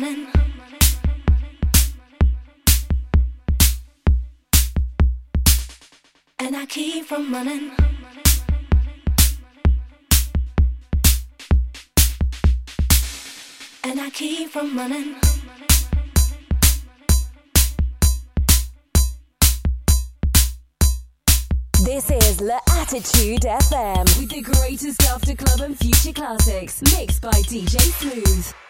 running. And I keep from running. And I keep from running. This is La Attitude FM with the greatest after club and future classics mixed by DJ Smooth.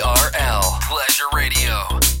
T.R.L. Pleasure Radio.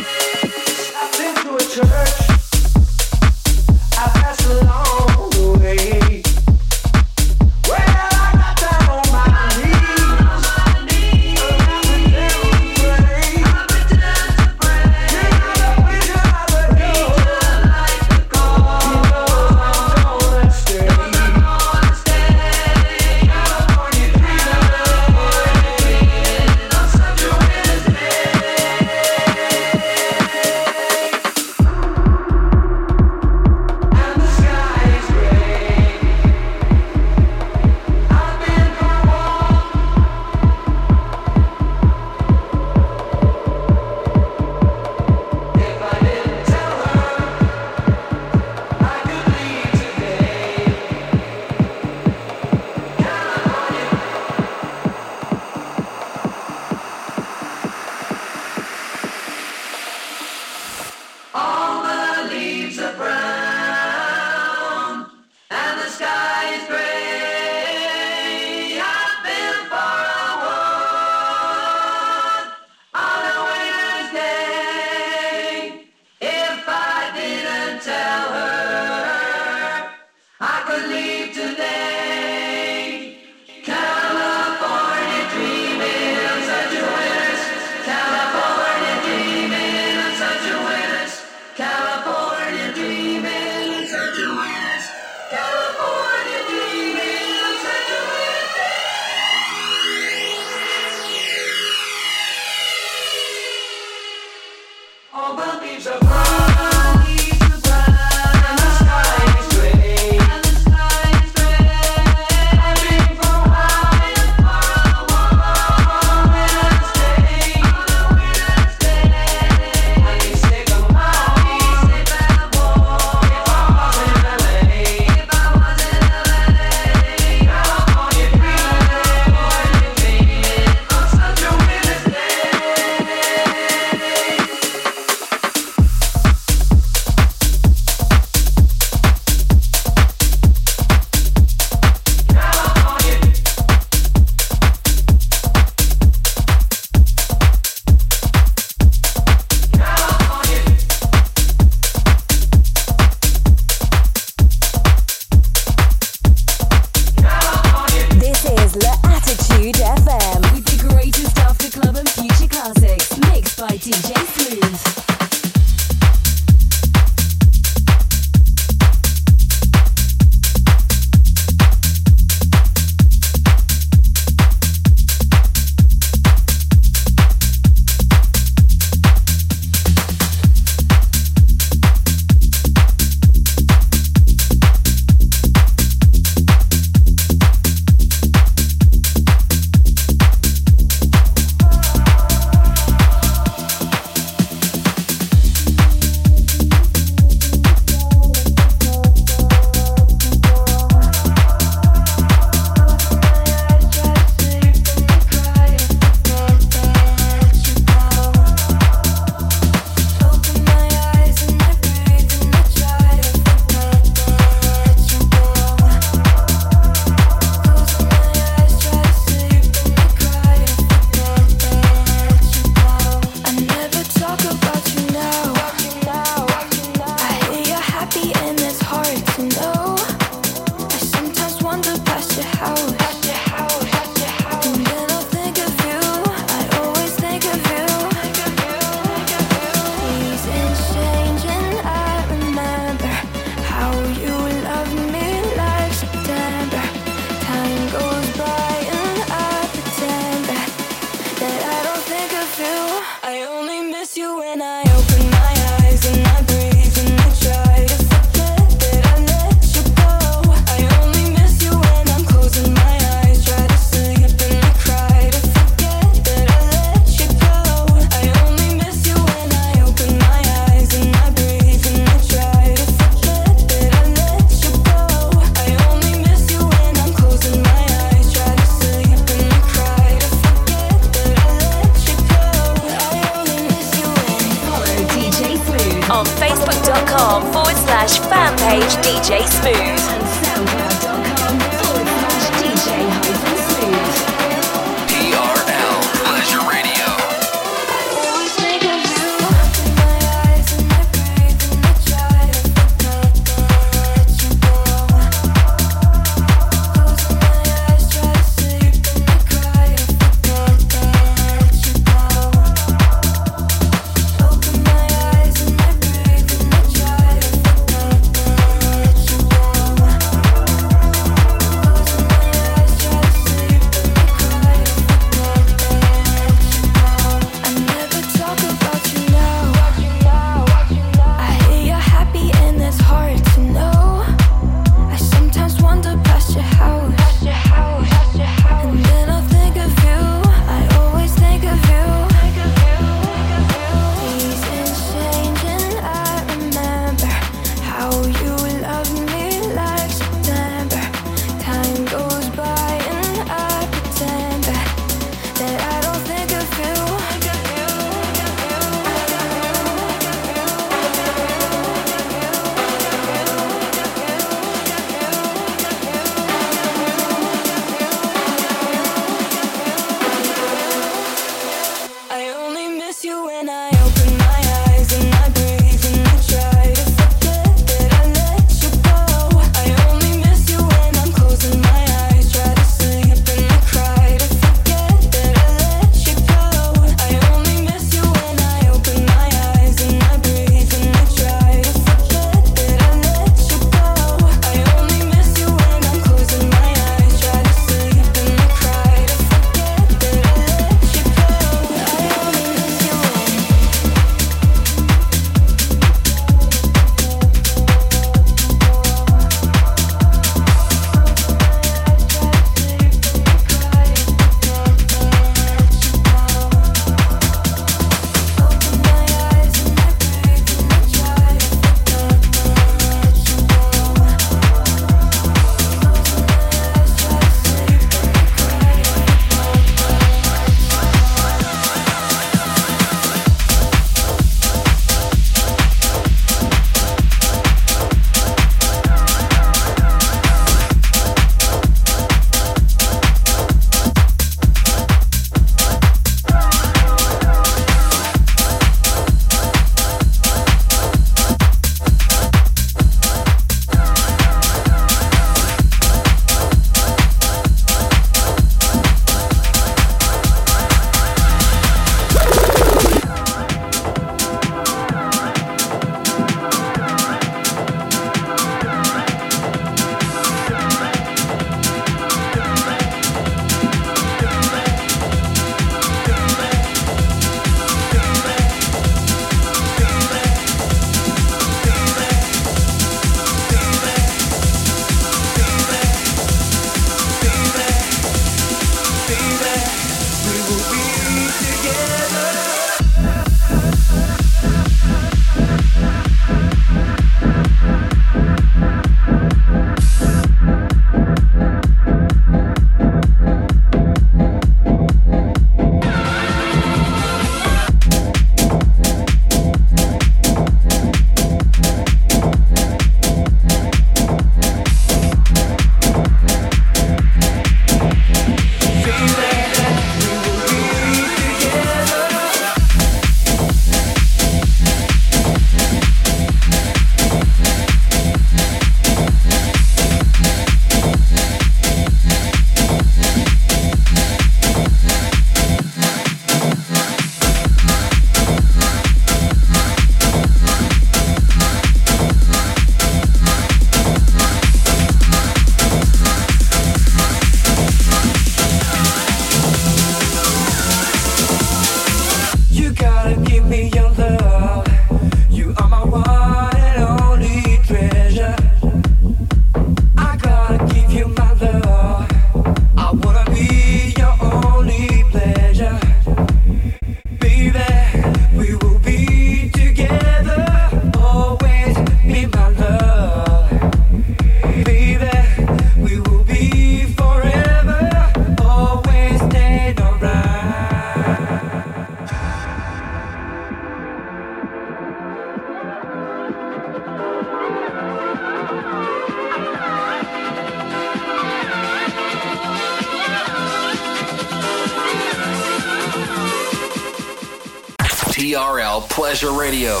Pleasure Radio.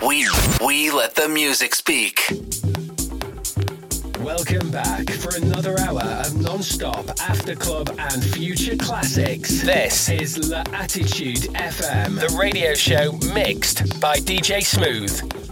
We we let the music speak. Welcome back for another hour of non-stop after club and future classics. This is L'Attitude FM, the radio show mixed by DJ Smooth.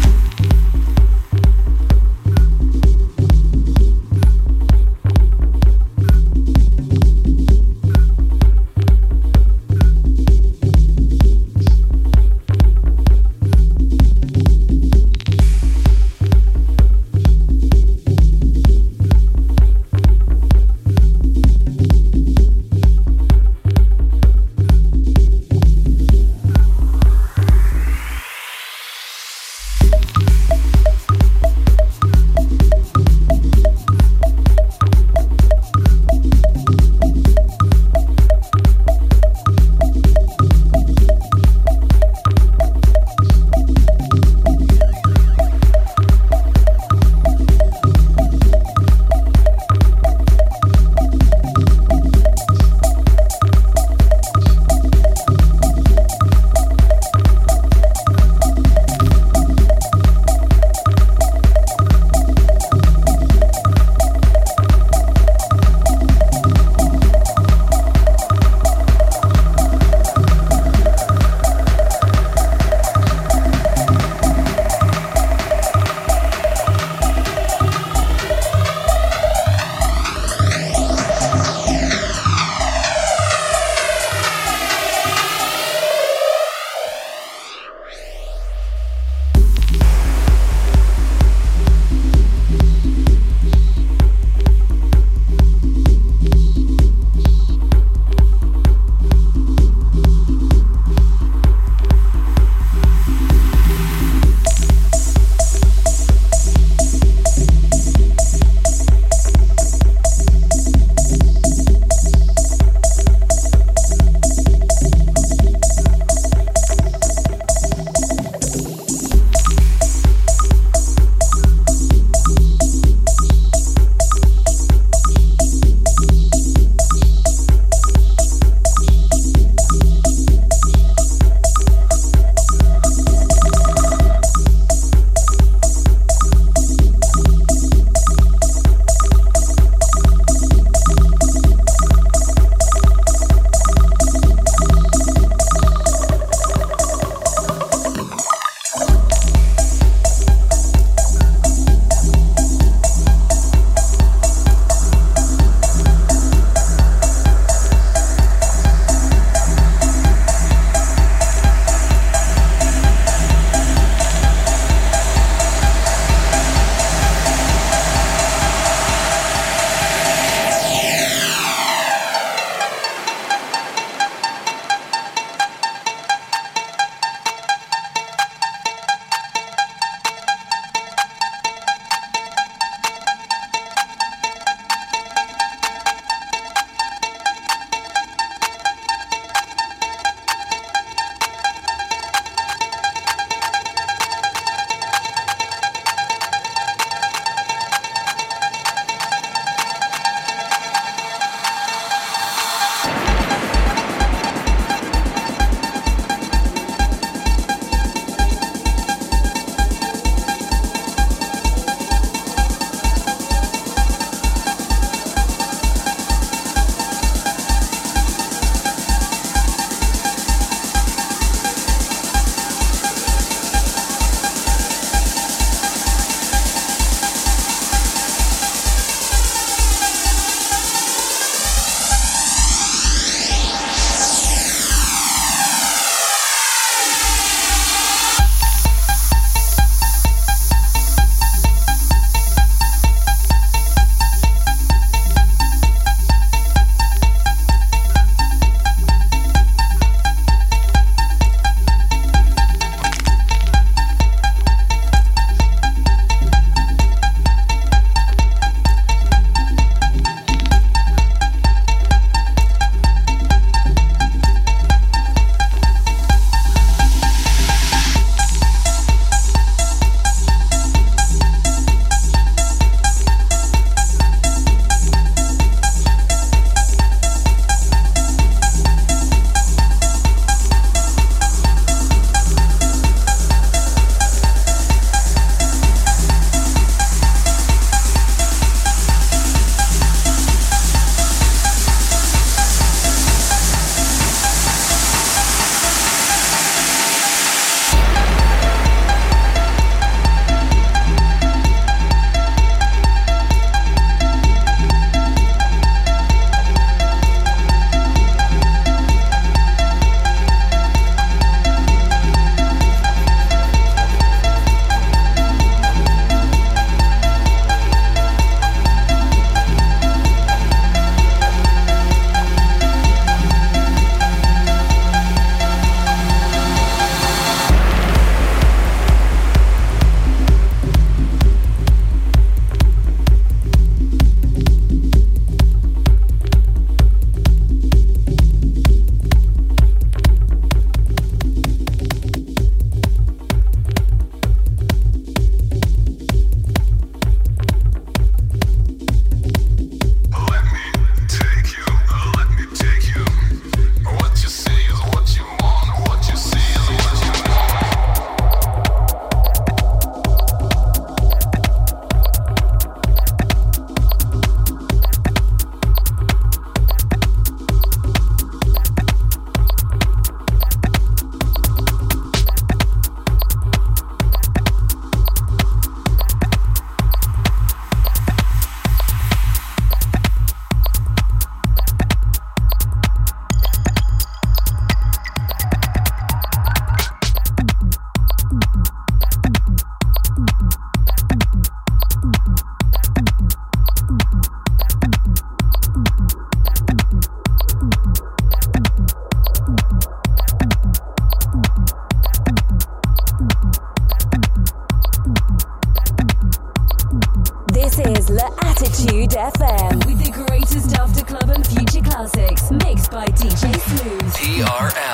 By DJ Smooth.